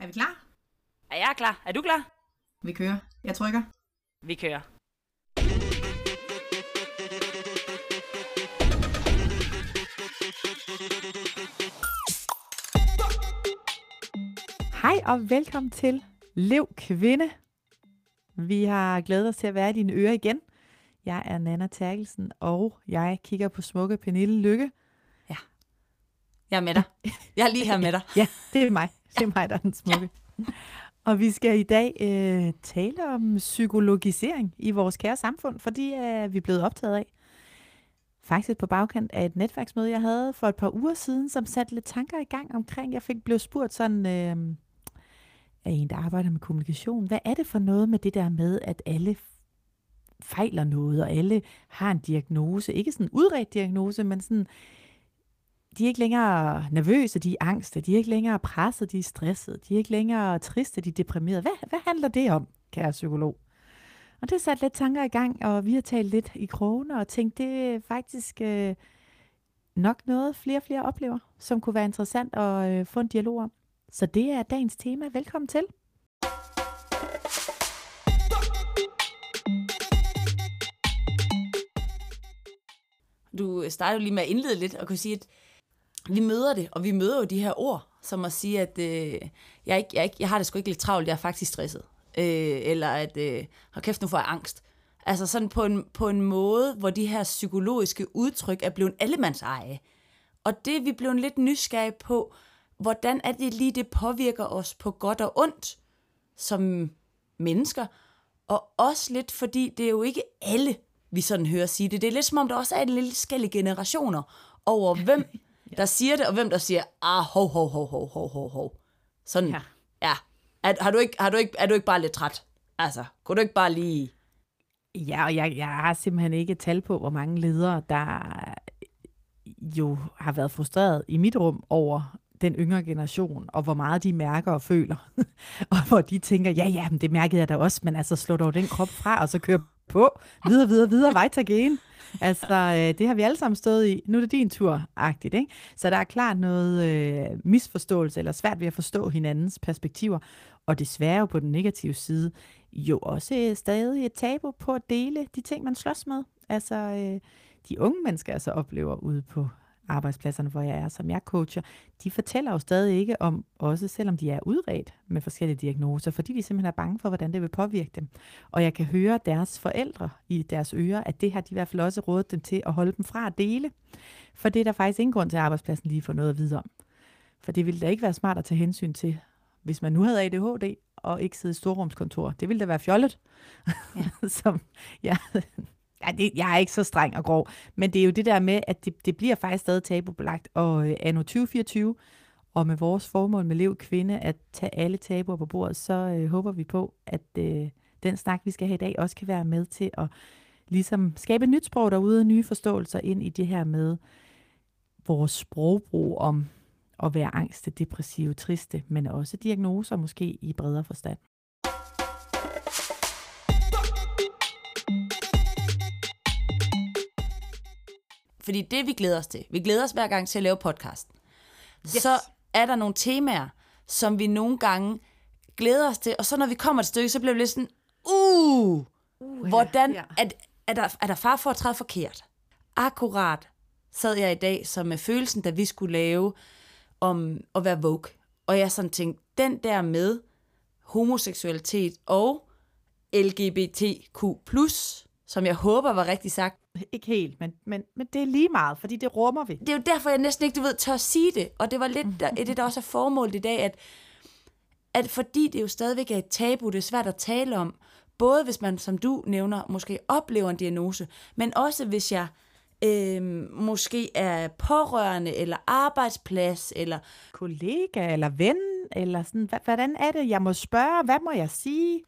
Er vi klar? Er jeg klar? Er du klar? Vi kører. Jeg trykker. Vi kører. Hej og velkommen til Lev Kvinde. Vi har glædet os til at være i dine ører igen. Jeg er Nana Terkelsen, og jeg kigger på smukke Pernille Lykke. Jeg er med dig. Jeg er lige her med dig. Ja, det er mig. Det er mig, der er den smukke. Og vi skal i dag øh, tale om psykologisering i vores kære samfund, fordi øh, vi er blevet optaget af. Faktisk på bagkant af et netværksmøde, jeg havde for et par uger siden, som satte lidt tanker i gang omkring. Jeg fik blev spurgt sådan øh, af en, der arbejder med kommunikation. Hvad er det for noget med det der med, at alle fejler noget, og alle har en diagnose? Ikke sådan en udredt diagnose, men sådan de er ikke længere nervøse, de er angste, de er ikke længere presset, de er stresset, de er ikke længere triste, de er deprimerede. Hvad, hvad handler det om, kære psykolog? Og det satte lidt tanker i gang, og vi har talt lidt i krogene og tænkt, det er faktisk øh, nok noget, flere og flere oplever, som kunne være interessant at øh, få en dialog om. Så det er dagens tema. Velkommen til. Du startede jo lige med at indlede lidt og kunne sige, at vi møder det, og vi møder jo de her ord, som at sige, at øh, jeg, ikke, jeg, ikke, jeg har det sgu ikke lidt travlt, jeg er faktisk stresset. Øh, eller at, øh, hold kæft, nu får jeg angst. Altså sådan på en, på en måde, hvor de her psykologiske udtryk er blevet allemands eje. Og det er vi blevet lidt nysgerrige på, hvordan er det lige, det påvirker os på godt og ondt som mennesker. Og også lidt, fordi det er jo ikke alle, vi sådan hører sige det. Det er lidt som om, der også er en lille skælde generationer over, hvem der siger det, og hvem der siger, ah, hov, hov, hov, hov, hov, hov, hov. Sådan, ja. Ja. ja. Er, har du ikke, har du ikke, er du ikke bare lidt træt? Altså, kunne du ikke bare lige... Ja, og jeg, jeg har simpelthen ikke tal på, hvor mange ledere, der jo har været frustreret i mit rum over den yngre generation, og hvor meget de mærker og føler. og hvor de tænker, ja, ja, men det mærkede jeg da også, men altså slå dog den krop fra, og så kør på, videre, videre, videre, vej til igen. Altså, øh, det har vi alle sammen stået i. Nu er det din tur, agtigt, ikke? Så der er klart noget øh, misforståelse, eller svært ved at forstå hinandens perspektiver. Og desværre jo på den negative side, jo også øh, stadig et tabu på at dele de ting, man slås med. Altså, øh, de unge mennesker, altså så oplever ude på arbejdspladserne, hvor jeg er, som jeg coacher, de fortæller jo stadig ikke om, også selvom de er udredt med forskellige diagnoser, fordi de simpelthen er bange for, hvordan det vil påvirke dem. Og jeg kan høre deres forældre i deres ører, at det har de i hvert fald også rådet dem til at holde dem fra at dele. For det er der faktisk ingen grund til, at arbejdspladsen lige får noget at vide om. For det ville da ikke være smart at tage hensyn til, hvis man nu havde ADHD og ikke sidde i storrumskontor. Det ville da være fjollet. Ja. Som, ja, Ja, det, jeg er ikke så streng og grov, men det er jo det der med, at det, det bliver faktisk stadig tabubelagt. Og øh, anno 2024, og med vores formål med Lev Kvinde, at tage alle tabuer på bordet, så øh, håber vi på, at øh, den snak, vi skal have i dag, også kan være med til at ligesom skabe et nyt sprog derude, nye forståelser ind i det her med vores sprogbrug om at være angste, depressive, triste, men også diagnoser måske i bredere forstand. Fordi det, vi glæder os til, vi glæder os hver gang til at lave podcast. Yes. Så er der nogle temaer, som vi nogle gange glæder os til, og så når vi kommer et stykke, så bliver vi lidt sådan, uh, uh hvordan, ja. er, er, der, er der far for at træde forkert? Akkurat sad jeg i dag som med følelsen, da vi skulle lave om at være woke. Og jeg sådan tænkte, den der med homoseksualitet og LGBTQ+, som jeg håber var rigtig sagt, Ikke helt, men, men, men det er lige meget, fordi det rummer vi. det er jo derfor, jeg næsten ikke, du ved, tør at sige det. Og det var lidt der, det, der også er formålet i dag, at, at fordi det jo stadigvæk er et tabu, det er svært at tale om, både hvis man, som du nævner, måske oplever en diagnose, men også hvis jeg øh, måske er pårørende, eller arbejdsplads, eller Kollega eller ven, eller sådan, hvordan er det, jeg må spørge, hvad må jeg sige?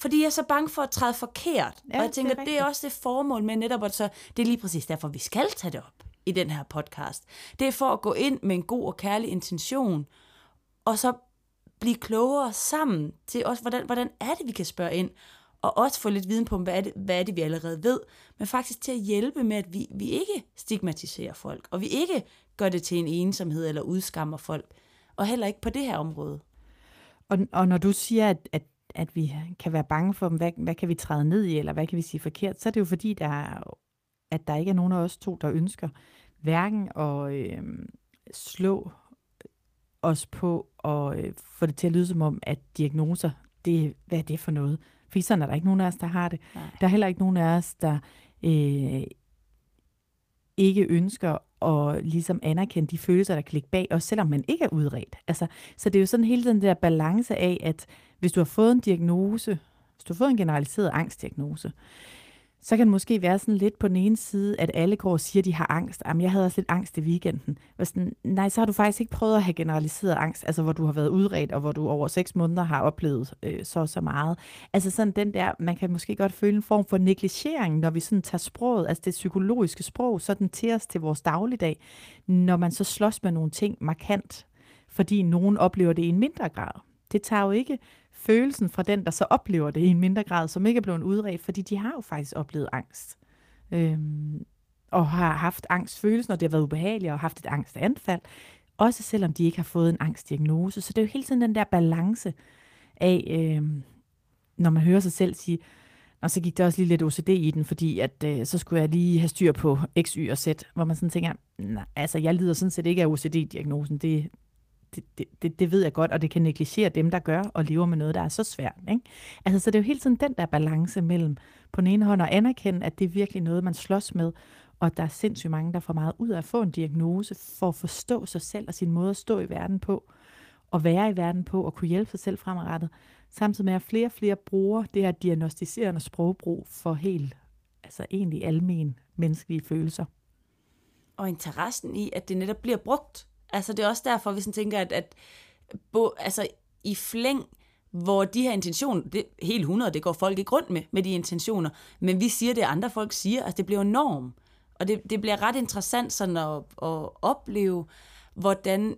Fordi jeg er så bange for at træde forkert. Ja, og jeg tænker, det er det er, også det formål med netop, at så, det er lige præcis derfor, vi skal tage det op i den her podcast. Det er for at gå ind med en god og kærlig intention, og så blive klogere sammen til også, hvordan, hvordan er det, vi kan spørge ind, og også få lidt viden på, hvad er det, hvad er det vi allerede ved, men faktisk til at hjælpe med, at vi, vi ikke stigmatiserer folk, og vi ikke gør det til en ensomhed eller udskammer folk, og heller ikke på det her område. Og, og når du siger, at, at, at vi kan være bange for dem, hvad, hvad kan vi træde ned i, eller hvad kan vi sige forkert, så er det jo fordi, der er, at der ikke er nogen af os to, der ønsker hverken at øh, slå os på og øh, få det til at lyde som om, at diagnoser, det, hvad er det for noget? For sådan er der ikke nogen af os, der har det. Nej. Der er heller ikke nogen af os, der øh, ikke ønsker at ligesom anerkende de følelser, der kan ligge bag, også selvom man ikke er udredt. Altså, så det er jo sådan hele den der balance af, at hvis du har fået en diagnose, hvis du har fået en generaliseret angstdiagnose, så kan det måske være sådan lidt på den ene side, at alle går og siger, at de har angst. Jamen, jeg havde også lidt angst i weekenden. Og sådan, nej, så har du faktisk ikke prøvet at have generaliseret angst, altså hvor du har været udredt, og hvor du over seks måneder har oplevet øh, så så meget. Altså sådan den der, man kan måske godt føle en form for negligering, når vi sådan tager sproget, altså det psykologiske sprog, sådan til os til vores dagligdag, når man så slås med nogle ting markant, fordi nogen oplever det i en mindre grad. Det tager jo ikke følelsen fra den, der så oplever det i en mindre grad, som ikke er blevet udredt, fordi de har jo faktisk oplevet angst. Øhm, og har haft angstfølelsen, og det har været ubehageligt, og haft et angstanfald, også selvom de ikke har fået en angstdiagnose. Så det er jo hele tiden den der balance af, øhm, når man hører sig selv sige, og så gik der også lige lidt OCD i den, fordi at øh, så skulle jeg lige have styr på X, Y og Z, hvor man sådan tænker, nej, altså jeg lider sådan set ikke af OCD-diagnosen, det, det, det, det ved jeg godt, og det kan negligere dem, der gør og lever med noget, der er så svært. Ikke? Altså, så det er jo hele tiden den der balance mellem på den ene hånd at anerkende, at det er virkelig noget, man slås med, og der er sindssygt mange, der får meget ud af at få en diagnose for at forstå sig selv og sin måde at stå i verden på, og være i verden på, og kunne hjælpe sig selv fremadrettet, samtidig med at flere og flere bruger det her diagnostiserende sprogbrug for helt, altså egentlig almen menneskelige følelser. Og interessen i, at det netop bliver brugt. Altså det er også derfor, vi sådan tænker, at, at bo, altså, i flæng, hvor de her intentioner, det, helt 100, det går folk ikke rundt med, med de intentioner, men vi siger det, andre folk siger, altså det bliver norm. Og det, det bliver ret interessant sådan at, at opleve, hvordan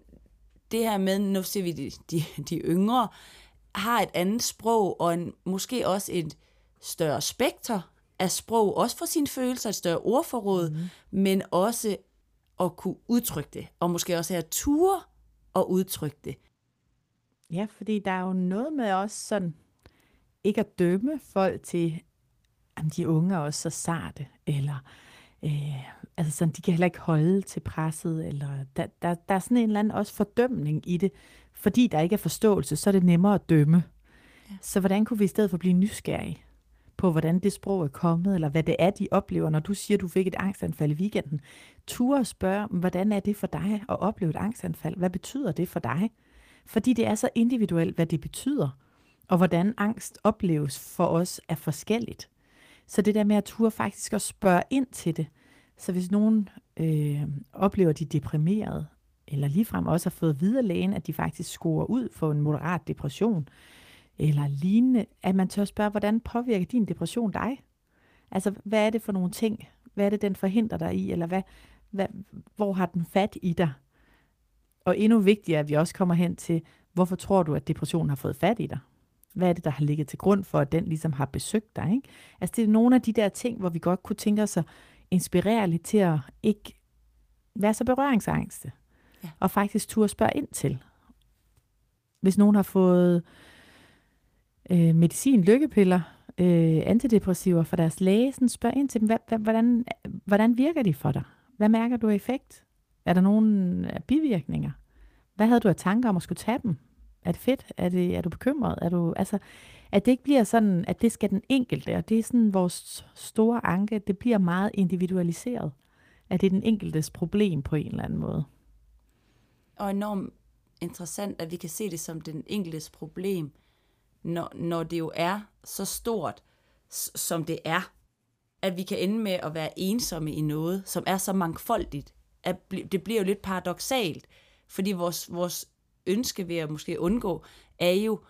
det her med, nu ser vi de, de, de yngre, har et andet sprog, og en, måske også et større spekter af sprog, også for sine følelser, et større ordforråd, mm. men også at kunne udtrykke det, og måske også have tur og udtrykke det. Ja, fordi der er jo noget med også sådan, ikke at dømme folk til, at de unge er også så sarte, eller øh, altså sådan, de kan heller ikke holde til presset, eller der, der, der er sådan en eller anden også fordømning i det, fordi der ikke er forståelse, så er det nemmere at dømme. Ja. Så hvordan kunne vi i stedet for blive nysgerrige på, hvordan det sprog er kommet, eller hvad det er, de oplever, når du siger, at du fik et angstanfald i weekenden. Ture spørge, hvordan er det for dig at opleve et angstanfald? Hvad betyder det for dig? Fordi det er så individuelt, hvad det betyder, og hvordan angst opleves for os er forskelligt. Så det der med at ture faktisk at spørge ind til det. Så hvis nogen øh, oplever, de er deprimeret, eller ligefrem også har fået videre lægen, at de faktisk scorer ud for en moderat depression, eller lignende, at man tør spørge, hvordan påvirker din depression dig? Altså, hvad er det for nogle ting? Hvad er det, den forhindrer dig i? Eller hvad, hvad, hvor har den fat i dig? Og endnu vigtigere, at vi også kommer hen til, hvorfor tror du, at depressionen har fået fat i dig? Hvad er det, der har ligget til grund for, at den ligesom har besøgt dig? Ikke? Altså, det er nogle af de der ting, hvor vi godt kunne tænke os at inspirere lidt til at ikke være så berøringsangste. Ja. Og faktisk turde spørge ind til. Hvis nogen har fået øh, øh, medicin, lykkepiller, øh, antidepressiver fra deres læge, sådan spørg ind til dem, hvad, hvordan, hvordan virker de for dig? Hvad mærker du af effekt? Er der nogen øh, bivirkninger? Hvad havde du af tanker om at skulle tage dem? Er det fedt? Er, det, er du bekymret? Er du, altså, at det ikke bliver sådan, at det skal den enkelte, og det er sådan vores store anke, det bliver meget individualiseret. At det er den enkeltes problem på en eller anden måde. Og enormt interessant, at vi kan se det som den enkeltes problem, når, når det jo er så stort, som det er, at vi kan ende med at være ensomme i noget, som er så mangfoldigt, at det bliver jo lidt paradoxalt, fordi vores, vores ønske ved at måske undgå, er jo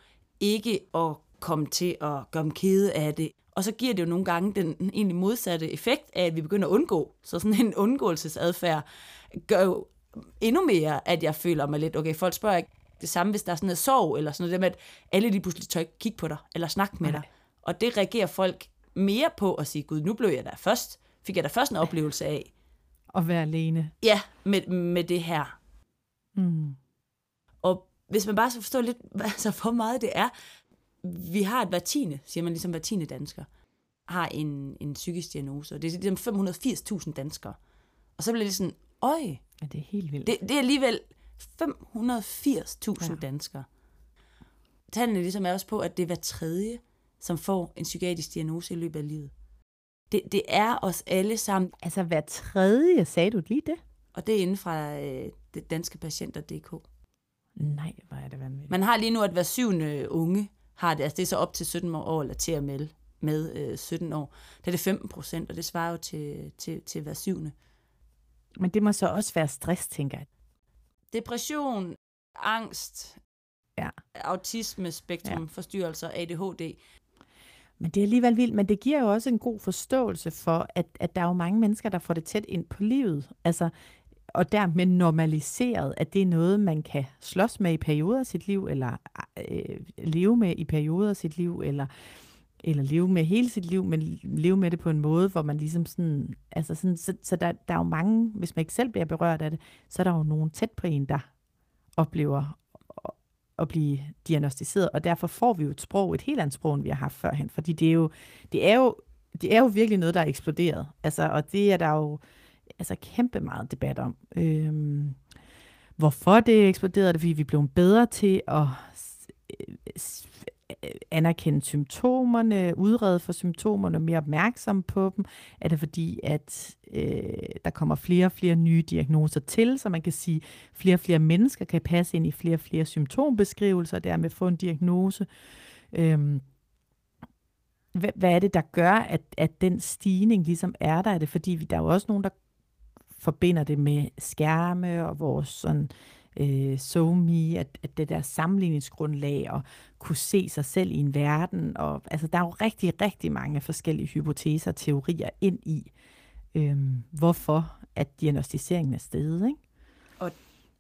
ikke at komme til at gøre dem kede af det. Og så giver det jo nogle gange den egentlig modsatte effekt af, at vi begynder at undgå. Så sådan en undgåelsesadfærd gør jo endnu mere, at jeg føler mig lidt, okay, folk spørger ikke, det samme, hvis der er sådan noget sorg, eller sådan noget, det med, at alle de pludselig tør ikke kigge på dig, eller snakke med Nej. dig. Og det reagerer folk mere på at sige, gud, nu blev jeg der først, fik jeg da først en oplevelse af. At være alene. Ja, med, med det her. Mm. Og hvis man bare skal forstå lidt, altså, hvor meget det er. Vi har et hver tiende, siger man ligesom hver tiende dansker, har en, en psykisk diagnose, og det er ligesom 580.000 danskere. Og så bliver det sådan, øj, Ja, det er helt vildt. det, det er alligevel 580.000 Ja. danskere. Tallene ligesom er også på, at det er hver tredje, som får en psykiatrisk diagnose i løbet af livet. Det, det er os alle sammen, Altså hver tredje, sagde du lige det? og det er inden fra øh, det danske patienter.dk. Nej, hvor er det vanvittigt. Man har lige nu, at hver syvende unge har det, altså det er så op til 17 år, eller til at melde med øh, 17 år. Der er det 15 procent, og det svarer jo til, til, til hver syvende. Men det må så også være stress, tænker jeg. Depression, angst, Ja. autisme, spektrum, ja. forstyrrelser, ADHD. Men det er alligevel vildt, men det giver jo også en god forståelse for, at, at der er jo mange mennesker, der får det tæt ind på livet. Altså, og dermed normaliseret, at det er noget, man kan slås med i perioder af sit liv, eller øh, leve med i perioder af sit liv, eller, eller leve med hele sit liv, men leve med det på en måde, hvor man ligesom sådan, altså sådan, så, så der, der er jo mange, hvis man ikke selv bliver berørt af det, så er der jo nogen tæt på en, der oplever at- at blive diagnostiseret, og derfor får vi jo et sprog, et helt andet sprog, end vi har haft førhen, fordi det er jo, det er jo, det er jo virkelig noget, der er eksploderet, altså, og det er der jo altså, kæmpe meget debat om. Øhm, hvorfor det er eksploderet, er det fordi, vi er blevet bedre til at øh, Øh, anerkende symptomerne, udrede for symptomerne, mere opmærksom på dem? Er det fordi, at øh, der kommer flere og flere nye diagnoser til, så man kan sige, flere og flere mennesker kan passe ind i flere og flere symptombeskrivelser, og dermed få en diagnose? Øhm, hvad, hvad er det, der gør, at, at den stigning ligesom er der? Er det fordi, vi, der er jo også nogen, der forbinder det med skærme og vores sådan, øh, SoMe, at, at det der sammenligningsgrundlag og kunne se sig selv i en verden. Og, altså, der er jo rigtig, rigtig mange forskellige hypoteser og teorier ind i, øh, hvorfor at diagnostiseringen er steget. Ikke?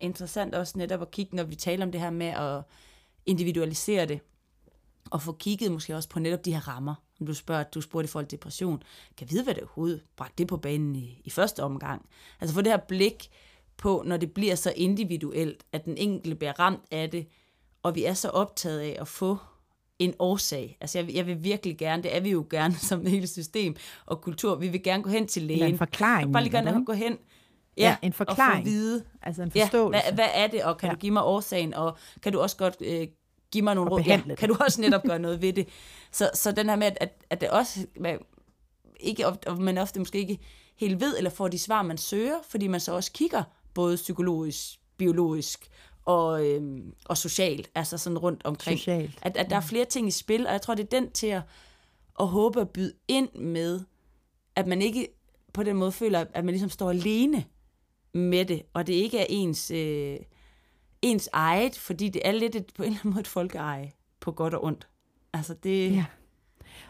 Interessant også netop at kigge, når vi taler om det her med at individualisere det, og få kigget måske også på netop de her rammer. Om du spørger, du spurgte folk depression, kan vide, hvad det overhovedet bragte det på banen i, i første omgang. Altså få det her blik på, når det bliver så individuelt, at den enkelte bliver ramt af det, og vi er så optaget af at få en årsag. Altså jeg, vil- jeg vil virkelig gerne, det er vi jo gerne som hele system og kultur, vi vil gerne gå hen til Eller lægen. en forklaring. Bare lige gerne gå hen Ja, en og forklaring. få vide, Altså en Ja, forståelse. hvad, hvad er det, og kan Ja. ja. du give mig årsagen, og kan du også godt øh, give mig nogle Og råd? Ja, kan du også netop gøre noget ved det? Så, så den her med, at, at, det også, man, ikke, of- og man ofte måske ikke helt ved, eller får de svar, man søger, fordi man så også kigger både psykologisk, biologisk og, øhm, og socialt, altså sådan rundt omkring. Socialt. At, at der er flere ting i spil, og jeg tror, det er den til at, at håbe at byde ind med, at man ikke på den måde føler, at man ligesom står alene med det, og det ikke er ens, øh, ens eget, fordi det er lidt et, på en eller anden måde et folkeeje, på godt og ondt. Altså det... Ja.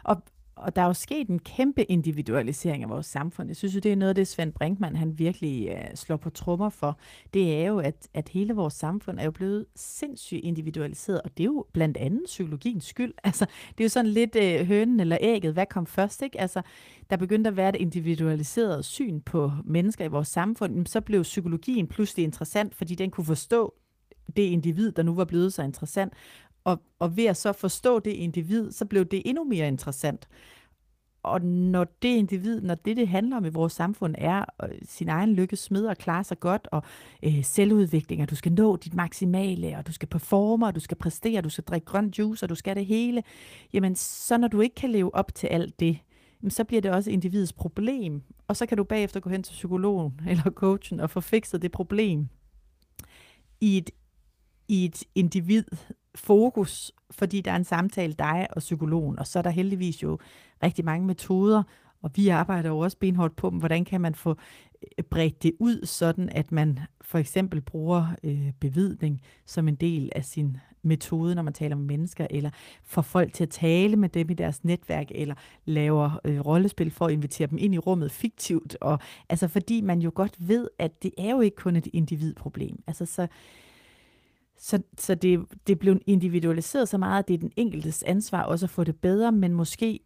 Og, og der er jo sket en kæmpe individualisering af vores samfund. Jeg synes jo, det er noget af det, Svend Brinkmann han virkelig øh, slår på trommer for. Det er jo, at, at hele vores samfund er jo blevet sindssygt individualiseret, og det er jo blandt andet psykologiens skyld. Altså, det er jo sådan lidt øh, hønen eller ægget. Hvad kom først, ikke? Altså, der begyndte at være et individualiseret syn på mennesker i vores samfund. Jamen, Så blev psykologien pludselig interessant, fordi den kunne forstå det individ, der nu var blevet så interessant. Og, og ved at så forstå det individ, så blev det endnu mere interessant. Og når det individ, når det, det handler om i vores samfund, er øh, sin egen lykke smed og klare sig godt, og øh, selvudvikling, og du skal nå dit maksimale, og du skal performe, og du skal præstere, og du skal drikke grøn juice, og du skal det hele, jamen så når du ikke kan leve op til alt det, jamen, så bliver det også individets problem. Og så kan du bagefter gå hen til psykologen eller coachen og få fikset det problem i et, i et individ fokus, fordi der er en samtale dig og psykologen, og så er der heldigvis jo rigtig mange metoder, og vi arbejder jo også benhårdt på dem. Hvordan kan man få øh, bredt det ud, sådan at man for eksempel bruger øh, bevidning som en del af sin metode, når man taler med mennesker, eller får folk til at tale med dem i deres netværk, eller laver øh, rollespil for at invitere dem ind i rummet fiktivt. Og, altså fordi man jo godt ved, at det er jo ikke kun et individproblem. Altså så, så, så det, det blev individualiseret så meget, at det er den enkeltes ansvar også at få det bedre, men måske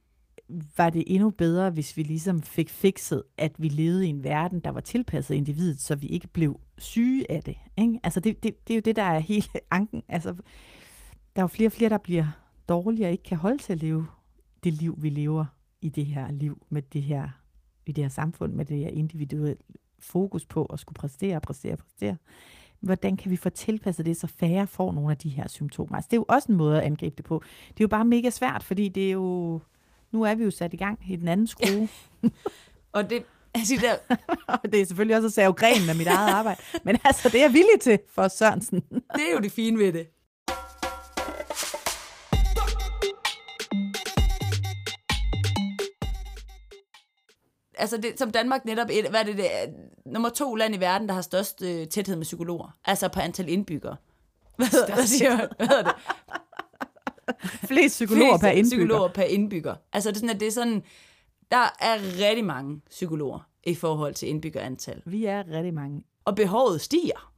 var det endnu bedre, hvis vi ligesom fik fikset, at vi levede i en verden, der var tilpasset individet, så vi ikke blev syge af det. Ikke? Altså det, det, det er jo det, der er hele anken. Altså, der er jo flere og flere, der bliver dårligere og ikke kan holde til at leve det liv, vi lever i det her liv, med det her, i det her samfund, med det her individuelle fokus på at skulle præstere, præstere, præstere. Hvordan kan vi få tilpasset det, så færre får nogle af de her symptomer? Altså, det er jo også en måde at angribe det på. Det er jo bare mega svært, fordi det er jo... Nu er vi jo sat i gang i den anden skrue. Og det, altså, der, det er selvfølgelig også at save grenen af mit eget arbejde. Men altså, det er jeg villig til for Sørensen. det er jo det fine ved det. Altså det, som Danmark netop, et, hvad er det, det er, nummer to land i verden, der har størst øh, tæthed med psykologer. Altså på antal indbyggere. Hvad, hedder- hvad siger man? Hvad det? Flest psykologer per Flest indbygger. psykologer per indbygger. Altså det er sådan, at det er sådan, der er rigtig mange psykologer i forhold til indbyggerantal. Vi er rigtig mange. Og behovet stiger.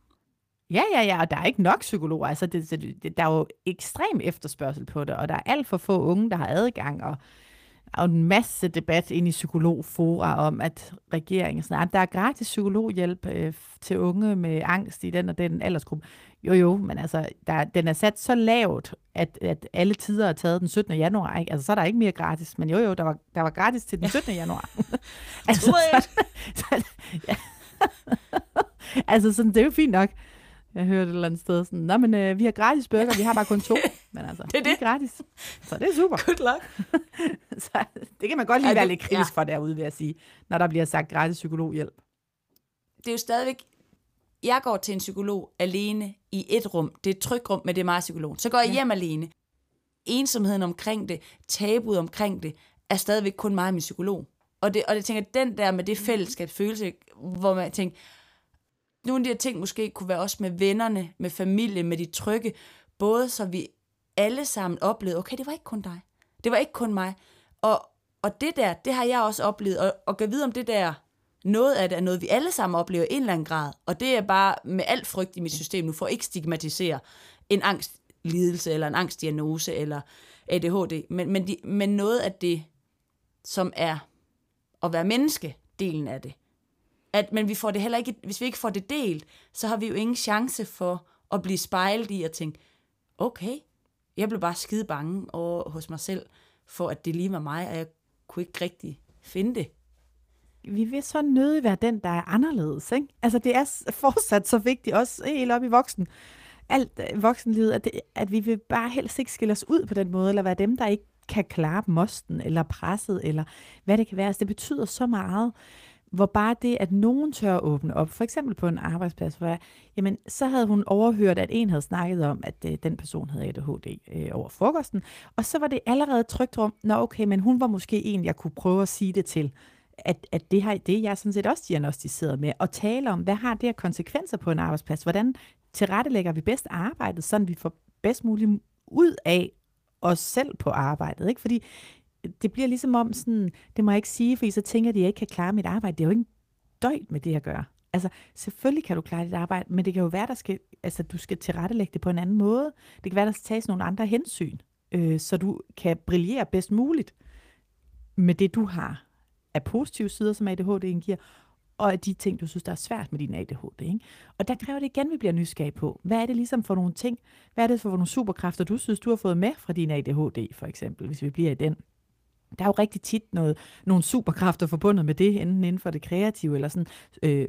Ja, ja, ja, og der er ikke nok psykologer. Altså, det, det, der er jo ekstrem efterspørgsel på det, og der er alt for få unge, der har adgang, og er jo en masse debat ind i psykologfora om, at regeringen snart, der er gratis psykologhjælp øh, til unge med angst i den og den aldersgruppe. Jo, jo, men altså, der, den er sat så lavt, at, at alle tider er taget den 17. januar. Ikke? Altså, så er der ikke mere gratis. Men jo, jo, der var, der var gratis til den 17. januar. altså, så, så, ja. altså, sådan, det er jo fint nok. Jeg hørte et eller andet sted sådan, Nå, men øh, vi har gratis burger, vi har bare kun to. Men altså, det er det. gratis. Så det er super. Good luck. Så det kan man godt lige være lidt kritisk for derude, vil jeg sige, når der bliver sagt gratis psykologhjælp. det er jo stadigvæk... Jeg går til en psykolog alene i et rum. Det er et trygt rum, men det er meget psykolog. Så går jeg ja. hjem alene. Ensomheden omkring det, tabuet omkring det, er stadigvæk kun mig og min psykolog. Og det, og det tænker, den der med det fællesskabsfølelse, hvor man tænker, nogle af de her ting måske kunne være også med vennerne, med familie, med de trygge, både så vi alle sammen oplevede, okay, det var ikke kun dig. Det var ikke kun mig. Og, og det der, det har jeg også oplevet, og, og kan vide om det der, noget af det er noget, vi alle sammen oplever i en eller anden grad, og det er bare med alt frygt i mit system nu, for at ikke stigmatisere en angstlidelse, eller en angstdiagnose, eller ADHD, men, men, de, men noget af det, som er at være menneske, delen af det. At, men vi får det heller ikke, hvis vi ikke får det delt, så har vi jo ingen chance for at blive spejlet i at tænke, okay, jeg blev bare skide bange over hos mig selv, for at det lige var mig, og jeg kunne ikke rigtig finde det. Vi vil så nødig være den, der er anderledes. Ikke? Altså, det er fortsat så vigtigt, også helt op i voksen. Alt øh, voksenlivet, at, det, at vi vil bare helst ikke skille os ud på den måde, eller være dem, der ikke kan klare mosten, eller presset, eller hvad det kan være. Altså, det betyder så meget, hvor bare det, at nogen tør at åbne op, for eksempel på en arbejdsplads, hvor jeg, jamen, så havde hun overhørt, at en havde snakket om, at øh, den person havde ADHD øh, over frokosten, og så var det allerede trygt rum, nå okay, men hun var måske en, jeg kunne prøve at sige det til at, at det, har, det er jeg sådan set også diagnostiseret med, og tale om, hvad har det her konsekvenser på en arbejdsplads? Hvordan tilrettelægger vi bedst arbejdet, så vi får bedst muligt ud af os selv på arbejdet? Ikke? Fordi det bliver ligesom om sådan, det må jeg ikke sige, fordi så tænker de, at jeg ikke kan klare mit arbejde. Det er jo ikke en døjt med det, jeg gør. Altså, selvfølgelig kan du klare dit arbejde, men det kan jo være, der skal, altså, du skal tilrettelægge det på en anden måde. Det kan være, der skal tages nogle andre hensyn, øh, så du kan brillere bedst muligt med det, du har af positive sider, som ADHD'en giver, og af de ting, du synes, der er svært med din ADHD. Ikke? Og der kræver det igen, at vi bliver nysgerrige på. Hvad er det ligesom for nogle ting? Hvad er det for nogle superkræfter, du synes, du har fået med fra din ADHD, for eksempel, hvis vi bliver i den? Der er jo rigtig tit noget, nogle superkræfter forbundet med det, enten inden for det kreative, eller sådan øh,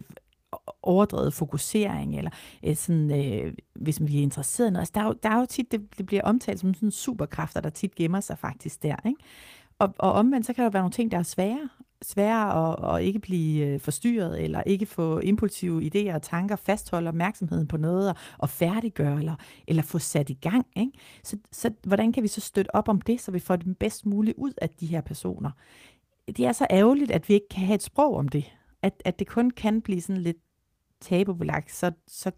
overdrevet fokusering, eller øh, sådan, øh, hvis vi er interesseret i noget. Altså, der, er jo, der er jo tit, det, det bliver omtalt som sådan superkræfter, der tit gemmer sig faktisk der. Ikke? Og, og omvendt, så kan der være nogle ting, der er svære. Svære at, at ikke blive øh, forstyrret, eller ikke få impulsive idéer og tanker, fastholde opmærksomheden på noget, og, og færdiggøre, eller, eller få sat i gang. Ikke? Så, så hvordan kan vi så støtte op om det, så vi får det bedst muligt ud af de her personer? Det er så ærgerligt, at vi ikke kan have et sprog om det. At, at det kun kan blive sådan lidt tabubelagt, så, så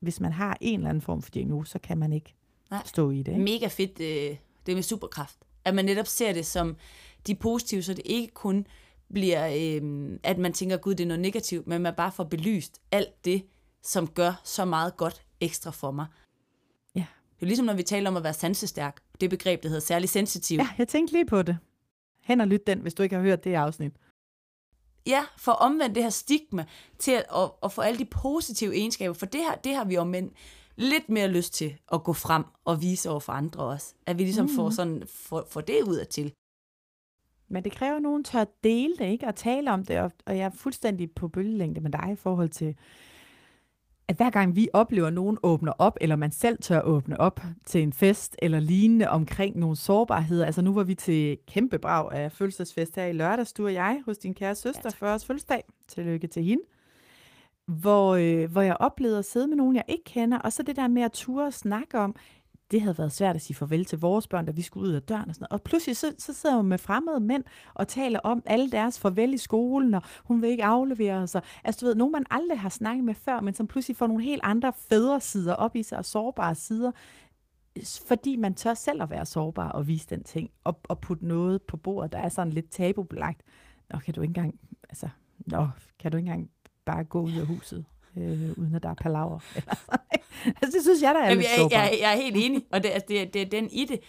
hvis man har en eller anden form for diagnose, så kan man ikke Nej. stå i det. Ikke? Mega fedt, øh, det med superkraft. At man netop ser det som de positive, så det ikke kun bliver, øh, at man tænker, gud, det er noget negativt, men man bare får belyst alt det, som gør så meget godt ekstra for mig. Ja. Det er ligesom, når vi taler om at være sansestærk. Det begreb, der hedder særlig sensitiv. Ja, jeg tænkte lige på det. Hen og lyt den, hvis du ikke har hørt det afsnit. Ja, for omvendt det her stigma til at, at, at få alle de positive egenskaber, for det her, det har vi jo mænd lidt mere lyst til at gå frem og vise over for andre også. At vi ligesom mm. får, sådan, får, får det ud af til. Men det kræver, at nogen tør dele det, ikke? Og tale om det, og, og jeg er fuldstændig på bølgelængde med dig i forhold til, at hver gang vi oplever, at nogen åbner op, eller man selv tør åbne op til en fest eller lignende omkring nogle sårbarheder. Altså nu var vi til kæmpe brag af fødselsfest her i lørdags, du og jeg, hos din kære søster, ja, års fødselsdag. Tillykke til hende. Hvor, øh, hvor jeg oplevede at sidde med nogen, jeg ikke kender, og så det der med at ture og snakke om, det havde været svært at sige farvel til vores børn, da vi skulle ud af døren og sådan noget. Og pludselig så, så sidder hun med fremmede mænd og taler om alle deres farvel i skolen, og hun vil ikke aflevere sig. Altså du ved, nogen man aldrig har snakket med før, men som pludselig får nogle helt andre fædre sider op i sig, og sårbare sider, fordi man tør selv at være sårbar og vise den ting, og, og putte noget på bordet, der er sådan lidt tabubelagt. Nå, kan du ikke engang, altså, nå, kan du ikke engang bare gå ud af huset? Øh, uden at der er palaver. altså, det synes jeg, der er Jamen, lidt jeg, jeg, jeg er helt enig, og det, det, det er den i det.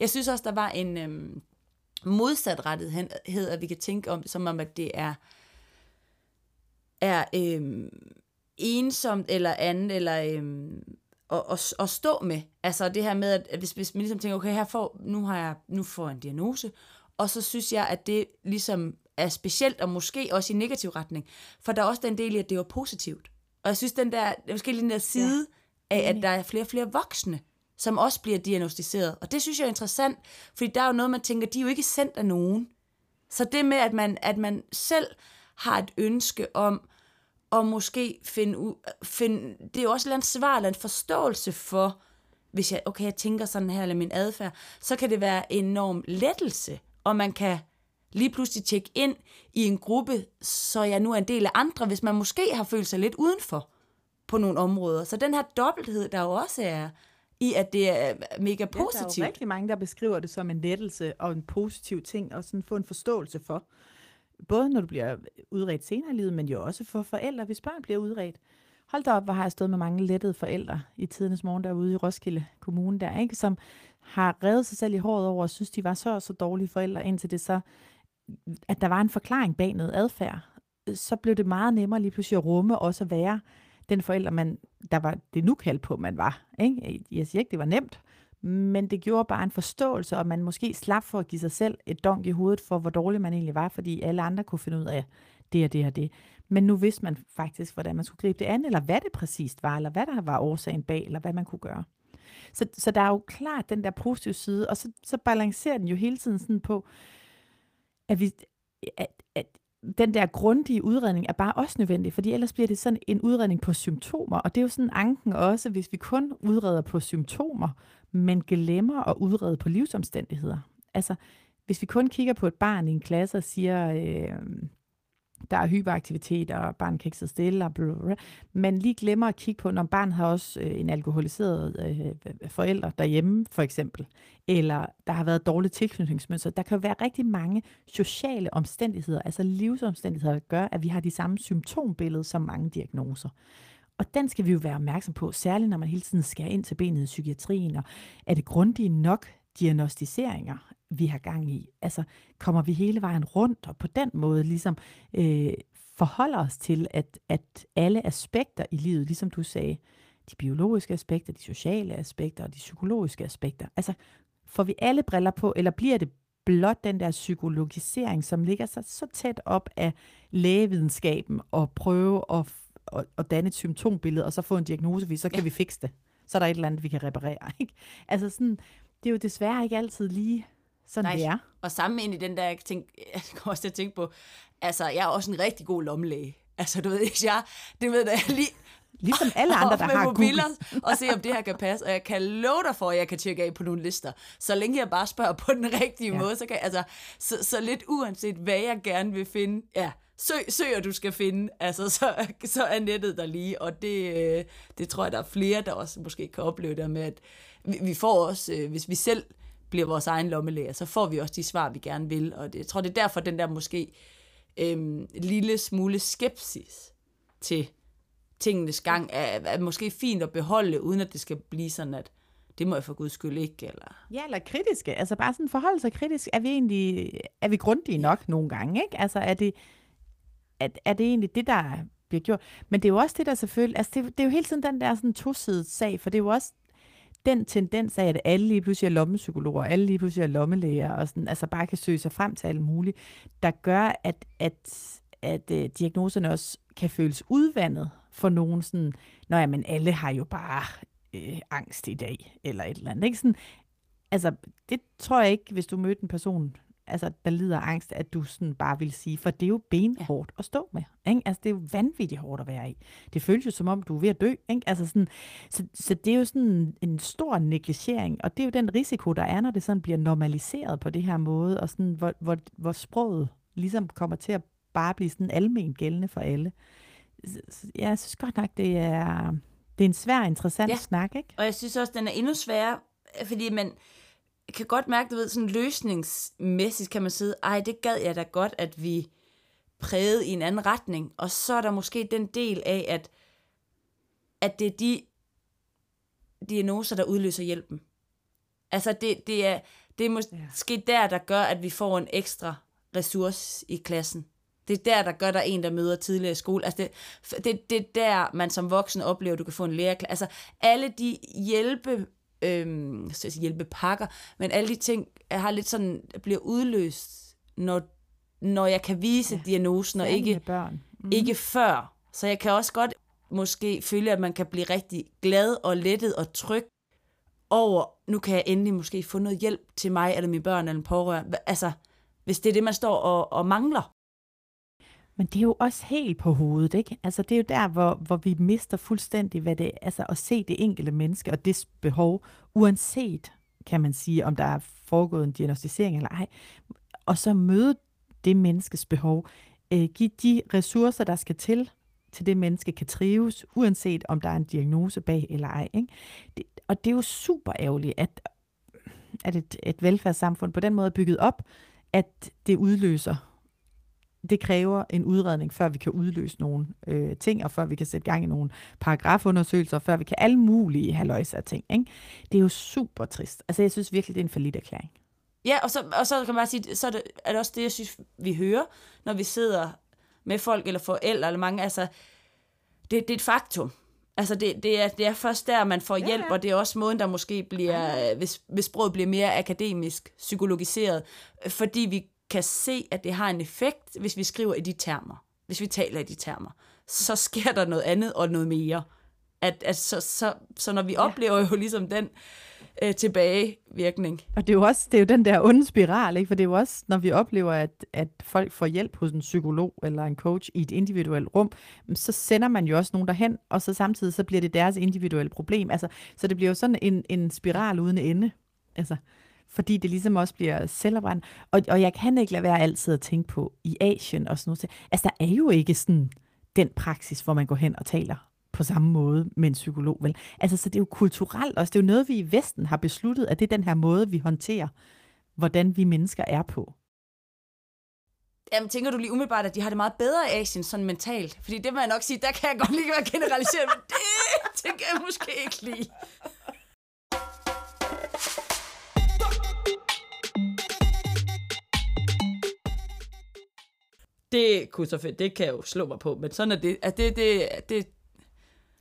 Jeg synes også, der var en øhm, modsatrettighed, at vi kan tænke om, som om, at det er, er øhm, ensomt eller andet, eller øhm, at, at, at stå med. Altså det her med, at hvis, hvis man ligesom tænker, okay, her får, nu, har jeg, nu får jeg en diagnose, og så synes jeg, at det ligesom er specielt, og måske også i negativ retning. For der er også den del i, at det var positivt. Og jeg synes, den der, er måske lige den der side ja. af, at der er flere og flere voksne, som også bliver diagnostiseret. Og det synes jeg er interessant, fordi der er jo noget, man tænker, de er jo ikke sendt af nogen. Så det med, at man, at man selv har et ønske om at måske finde, finde det er jo også et svar eller en forståelse for, hvis jeg, okay, jeg tænker sådan her, eller min adfærd, så kan det være enorm lettelse, og man kan lige pludselig tjekke ind i en gruppe, så jeg nu er en del af andre, hvis man måske har følt sig lidt udenfor på nogle områder. Så den her dobbelthed, der jo også er i, at det er mega positivt. Ja, der er jo rigtig mange, der beskriver det som en lettelse og en positiv ting, og sådan få en forståelse for. Både når du bliver udredt senere i livet, men jo også for forældre, hvis børn bliver udredt. Hold da op, hvor har jeg stået med mange lettede forældre i tidernes morgen derude i Roskilde Kommune der, ikke? som har revet sig selv i håret over og synes, de var så så dårlige forældre, indtil det så at der var en forklaring bag noget adfærd, så blev det meget nemmere lige pludselig at rumme også at være den forælder, man, der var det nu kaldt på, man var. Ikke? Jeg siger ikke, det var nemt, men det gjorde bare en forståelse, og man måske slap for at give sig selv et donk i hovedet for, hvor dårlig man egentlig var, fordi alle andre kunne finde ud af det og det og det. Men nu vidste man faktisk, hvordan man skulle gribe det an, eller hvad det præcist var, eller hvad der var årsagen bag, eller hvad man kunne gøre. Så, så der er jo klart den der positive side, og så, så balancerer den jo hele tiden sådan på, at, vi, at, at den der grundige udredning er bare også nødvendig, fordi ellers bliver det sådan en udredning på symptomer, og det er jo sådan anken også, hvis vi kun udreder på symptomer, men glemmer at udrede på livsomstændigheder. Altså, hvis vi kun kigger på et barn i en klasse og siger, øh, der er hyperaktivitet, og barnet kan ikke sidde stille, og blablabla. men lige glemmer at kigge på, når barnet har også øh, en alkoholiseret øh, øh, forælder derhjemme, for eksempel, eller der har været dårlige tilknytningsmønster. Der kan jo være rigtig mange sociale omstændigheder, altså livsomstændigheder, der gør, at vi har de samme symptombillede som mange diagnoser. Og den skal vi jo være opmærksom på, særligt når man hele tiden skærer ind til benet i psykiatrien, og er det grundige nok diagnostiseringer? Vi har gang i. Altså, kommer vi hele vejen rundt, og på den måde ligesom øh, forholder os til, at, at alle aspekter i livet, ligesom du sagde, de biologiske aspekter, de sociale aspekter og de psykologiske aspekter, altså får vi alle briller på, eller bliver det blot den der psykologisering, som ligger sig så tæt op af lægevidenskaben og prøve at, at, at danne et symptombillede, og så få en diagnose, så kan ja. vi fikse det. Så er der et eller andet, vi kan reparere. Ikke? Altså sådan, det er jo desværre ikke altid lige sådan Nej. det er. Og sammen ind i den der, jeg, tænk, jeg kommer også til at tænke på, altså jeg er også en rigtig god lommelæge. Altså du ved ikke, jeg, det ved jeg lige, Ligesom alle andre, der har Google. og se, om det her kan passe. Og jeg kan love dig for, at jeg kan tjekke af på nogle lister. Så længe jeg bare spørger på den rigtige ja. måde, så kan altså, så, så lidt uanset, hvad jeg gerne vil finde, ja, søg, søg og du skal finde, altså, så, så er nettet der lige, og det, øh, det tror jeg, der er flere, der også måske kan opleve det med, at vi, vi får også, øh, hvis vi selv bliver vores egen lommelæger, så får vi også de svar, vi gerne vil. Og det, jeg tror, det er derfor, den der måske øhm, lille smule skepsis til tingenes gang er, er måske fint at beholde, uden at det skal blive sådan, at det må jeg for guds skyld ikke, eller... Ja, eller kritiske. Altså bare sådan forholde sig kritisk. Er vi egentlig, er vi grundige nok nogle gange, ikke? Altså er det, er, er det egentlig det, der bliver gjort? Men det er jo også det, der selvfølgelig, altså det, det er jo hele tiden den der sådan tosidige sag, for det er jo også den tendens af, at alle lige pludselig er lommepsykologer, alle lige pludselig er lommelæger, og sådan, altså bare kan søge sig frem til alt muligt, der gør, at, at, at uh, diagnoserne også kan føles udvandet for nogen sådan, nå ja, men alle har jo bare øh, angst i dag, eller et eller andet. Ikke? Sådan, altså, det tror jeg ikke, hvis du mødte en person, altså, der lider angst, at du sådan bare vil sige, for det er jo benhårdt ja. at stå med. Ikke? Altså, det er jo vanvittigt hårdt at være i. Det føles jo som om, du er ved at dø. Ikke? Altså, sådan, så, så det er jo sådan en stor negligering, og det er jo den risiko, der er, når det sådan bliver normaliseret på det her måde, og sådan, hvor, hvor, hvor sproget ligesom kommer til at bare blive sådan almen gældende for alle. Ja, jeg synes godt nok, det er, det er en svær, interessant ja. snak, ikke? Og jeg synes også, den er endnu sværere, fordi man kan godt mærke, du ved, sådan løsningsmæssigt kan man sidde, ej, det gad jeg da godt, at vi prægede i en anden retning. Og så er der måske den del af, at, at det er de diagnoser, der udløser hjælpen. Altså, det, det, er, det er måske ja. der, der gør, at vi får en ekstra ressource i klassen. Det er der, der gør, der en, der møder tidligere i skole. Altså det, det, det er der, man som voksen oplever, at du kan få en læreklasse. Altså alle de hjælpe, øhm, så sige, hjælpepakker, men alle de ting jeg har lidt sådan, bliver udløst, når, når jeg kan vise ja. diagnosen, og ikke, børn. Mm. ikke før. Så jeg kan også godt måske føle, at man kan blive rigtig glad og lettet og tryg over, nu kan jeg endelig måske få noget hjælp til mig, eller mine børn, eller en pårørende. Altså, hvis det er det, man står og, og mangler. Men det er jo også helt på hovedet, ikke? Altså det er jo der, hvor, hvor vi mister fuldstændig, hvad det altså at se det enkelte menneske og dets behov, uanset, kan man sige, om der er foregået en diagnostisering eller ej, og så møde det menneskes behov, øh, give de ressourcer, der skal til, til det menneske kan trives, uanset om der er en diagnose bag eller ej. Ikke? Det, og det er jo super ærgerligt, at, at et, et velfærdssamfund på den måde er bygget op, at det udløser det kræver en udredning, før vi kan udløse nogle øh, ting, og før vi kan sætte gang i nogle paragrafundersøgelser, før vi kan alle mulige halvøjse ting. Ikke? Det er jo super trist. Altså, jeg synes virkelig, det er en forlidt erklæring. Ja, og så, og så kan man bare sige, så er det, er det også det, jeg synes, vi hører, når vi sidder med folk eller forældre eller mange. Altså, det, det er et faktum. Altså, det, det, er, det er først der, man får hjælp, ja. og det er også måden, der måske bliver, hvis, hvis sproget bliver mere akademisk, psykologiseret, fordi vi kan se, at det har en effekt, hvis vi skriver i de termer. Hvis vi taler i de termer. Så sker der noget andet og noget mere. At, at så, så, så når vi ja. oplever jo ligesom den øh, tilbagevirkning. Og det er jo også det er jo den der onde spiral, ikke? for det er jo også, når vi oplever, at, at folk får hjælp hos en psykolog eller en coach i et individuelt rum, så sender man jo også nogen derhen, og så samtidig så bliver det deres individuelle problem. Altså, så det bliver jo sådan en, en spiral uden ende. Altså, fordi det ligesom også bliver selvoprendt. Og, og jeg kan ikke lade være altid at tænke på, i Asien og sådan noget. Altså, der er jo ikke sådan den praksis, hvor man går hen og taler på samme måde med en psykolog. Vel? Altså, så det er jo kulturelt også. Det er jo noget, vi i Vesten har besluttet, at det er den her måde, vi håndterer, hvordan vi mennesker er på. Jamen, tænker du lige umiddelbart, at de har det meget bedre i Asien, sådan mentalt? Fordi det må jeg nok sige, der kan jeg godt lige være generaliseret, men det tænker jeg måske ikke lige. Det kunne så det kan jeg jo slå mig på, men sådan er det, at det, det, det,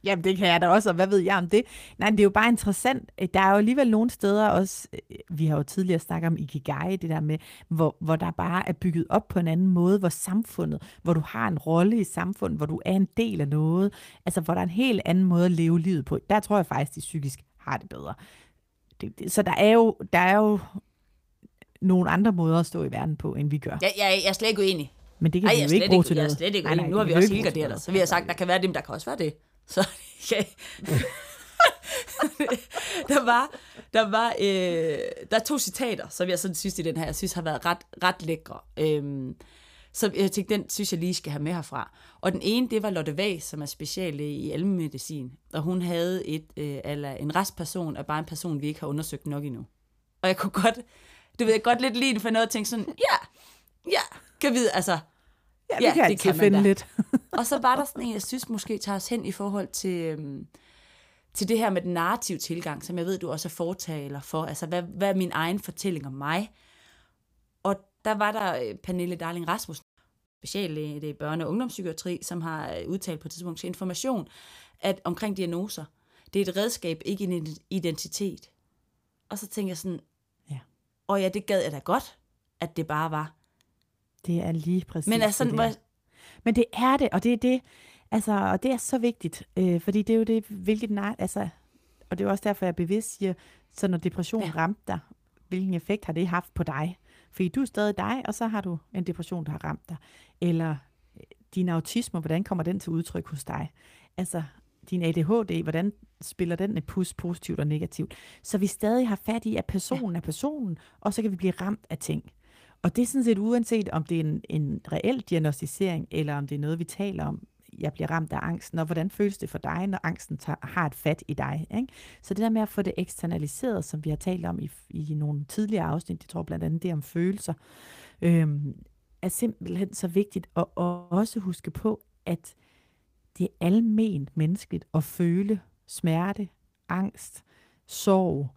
Jamen, det kan jeg da også, og hvad ved jeg om det? Nej, det er jo bare interessant. Der er jo alligevel nogle steder også, vi har jo tidligere snakket om Ikigai, det der med, hvor, hvor der bare er bygget op på en anden måde, hvor samfundet, hvor du har en rolle i samfundet, hvor du er en del af noget, altså hvor der er en helt anden måde at leve livet på. Der tror jeg faktisk, de psykisk har det bedre. Det, det, så der er, jo, der er jo nogle andre måder at stå i verden på, end vi gør. Ja, jeg, jeg er slet ikke uenig. Men det kan Ej, vi jo ikke bruge til noget. Jeg er slet ikke nej, nej, Nu har vi også helgarderet så vi har sagt, der kan være dem, der kan også være det. Så ja. der var, der var øh, der er to citater, som jeg sådan synes i den her, jeg synes har været ret, ret lækre. Øhm, så jeg tænkte, den synes jeg lige skal have med herfra. Og den ene, det var Lotte Vag, som er speciallæge i almemedicin. Og hun havde et, øh, eller en restperson, er bare en person, vi ikke har undersøgt nok endnu. Og jeg kunne godt, du ved, jeg godt lidt lide for noget at tænke sådan, ja, ja, kan vide, altså... Ja, ja kan det kan finde lidt. og så var der sådan en, jeg synes måske tager os hen i forhold til, øhm, til det her med den narrative tilgang, som jeg ved, du også er fortaler for. Altså, hvad, hvad er min egen fortælling om mig? Og der var der øh, Pernille Darling Rasmussen, speciallæge i børne- og ungdomspsykiatri, som har øh, udtalt på et tidspunkt til information, at omkring diagnoser, det er et redskab, ikke en identitet. Og så tænker jeg sådan, Ja. og ja, det gad jeg da godt, at det bare var. Det er lige præcis Men altså, det der. Men det er det, og det er det, altså, og det er så vigtigt, øh, fordi det er jo det, hvilket nej, altså, og det er jo også derfor, jeg bevidst siger, så når depression Ja. ja. ramte dig, hvilken effekt har det haft på dig? Fordi du er stadig dig, og så har du en depression, der har ramt dig. Eller øh, din autisme, hvordan kommer den til udtryk hos dig? Altså, din ADHD, hvordan spiller den et pus positivt og negativt? Så vi stadig har fat i, at personen er personen, og så kan vi blive ramt af ting. Og det er sådan set uanset, om det er en, en reel diagnostisering, eller om det er noget, vi taler om, jeg bliver ramt af angsten, og hvordan føles det for dig, når angsten tager, har et fat i dig. Ikke? Så det der med at få det eksternaliseret, som vi har talt om i, i nogle tidligere afsnit, jeg tror blandt andet det om følelser, øhm, er simpelthen så vigtigt, og, og også huske på, at det er alment menneskeligt at føle smerte, angst, sorg,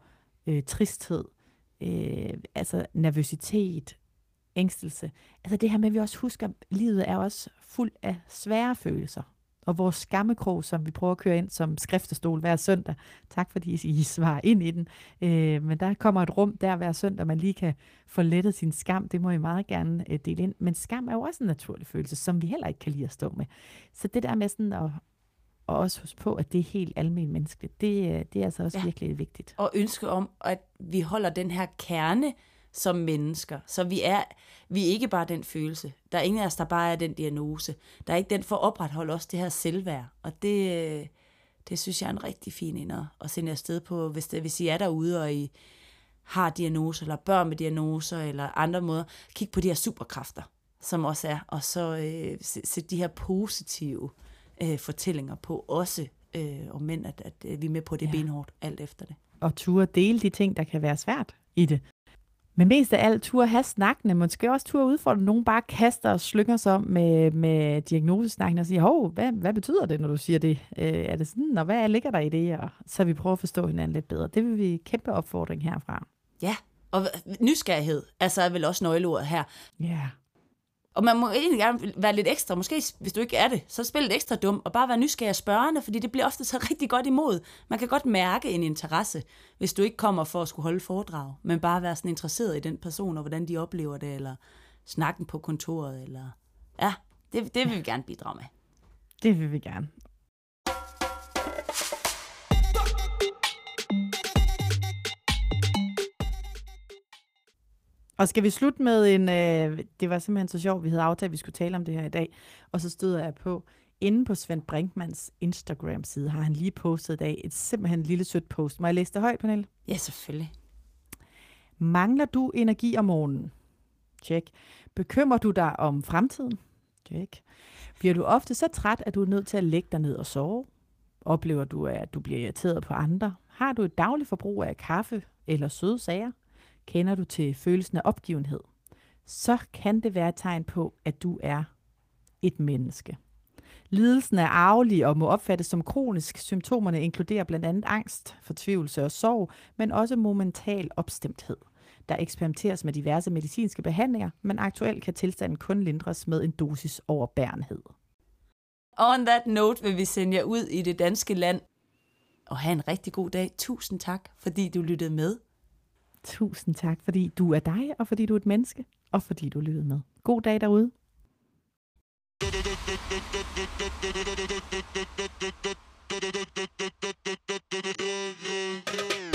øh, tristhed, øh, altså nervøsitet, ængstelse. Altså det her med, at vi også husker, at livet er også fuld af svære følelser. Og vores skammekrog, som vi prøver at køre ind som skriftestol hver søndag. Tak fordi I svarer ind i den. Øh, men der kommer et rum der hver søndag, man lige kan få lettet sin skam. Det må I meget gerne øh, dele ind. Men skam er jo også en naturlig følelse, som vi heller ikke kan lide at stå med. Så det der med sådan at, og også huske på, at det er helt almindeligt menneskeligt, det, øh, det er altså også Ja. ja. virkelig vigtigt. og ønske om, at vi holder den her kerne som mennesker. Så vi er, vi er ikke bare den følelse. Der er ingen af os, der bare er den diagnose. Der er ikke den for at opretholde også det her selvværd. Og det, det synes jeg er en rigtig fin en at, sende afsted på, hvis, det, hvis I er derude, og I har diagnoser, eller børn med diagnoser, eller andre måder. Kig på de her superkræfter, som også er, og så øh, sæt de her positive øh, fortællinger på også øh, om mænd, at, at øh, vi er med på det. Ja. benhårdt, alt efter det. og turde dele de ting, der kan være svært i det. Men mest af alt turde have snakkene, måske også turde udfordre nogen, bare kaster og slynger sig med, med diagnosesnakken og siger, hov, hvad, hvad betyder det, når du siger det? Øh, er det sådan, og hvad ligger der i det? Og så vi prøver at forstå hinanden lidt bedre. Det vil vi kæmpe opfordring herfra. Ja, og nysgerrighed altså er vel også nøgleordet her. Ja, yeah. Og man må egentlig gerne være lidt ekstra, måske hvis du ikke er det, så spil lidt ekstra dum, og bare være nysgerrig og spørgende, fordi det bliver ofte så rigtig godt imod. Man kan godt mærke en interesse, hvis du ikke kommer for at skulle holde foredrag, men bare være sådan interesseret i den person, og hvordan de oplever det, eller snakken på kontoret, eller... Ja, det, det vil vi gerne bidrage med. det vil vi gerne. Og skal vi slutte med en, øh, det var simpelthen så sjovt, vi havde aftalt, at vi skulle tale om det her i dag, og så støder jeg på, inde på Svend Brinkmans Instagram-side har han lige postet i dag et simpelthen lille sødt post. Må jeg læse det højt, Pernille? Ja, selvfølgelig. Mangler du energi om morgenen? Tjek. Bekymrer du dig om fremtiden? Tjek. Bliver du ofte så træt, at du er nødt til at lægge dig ned og sove? Oplever du, at du bliver irriteret på andre? Har du et dagligt forbrug af kaffe eller søde sager? Kender du til følelsen af opgivenhed? Så kan det være et tegn på, at du er et menneske. Lidelsen er arvelig og må opfattes som kronisk. Symptomerne inkluderer blandt andet angst, fortvivlelse og sorg, men også momental opstemthed. Der eksperimenteres med diverse medicinske behandlinger, men aktuelt kan tilstanden kun lindres med en dosis overbærenhed. On that note vil vi sende jer ud i det danske land, og have en rigtig god dag. Tusind tak, fordi du lyttede med. Tusind tak, fordi du er dig, og fordi du er et menneske, og fordi du lyttede med. God dag derude. Yeah.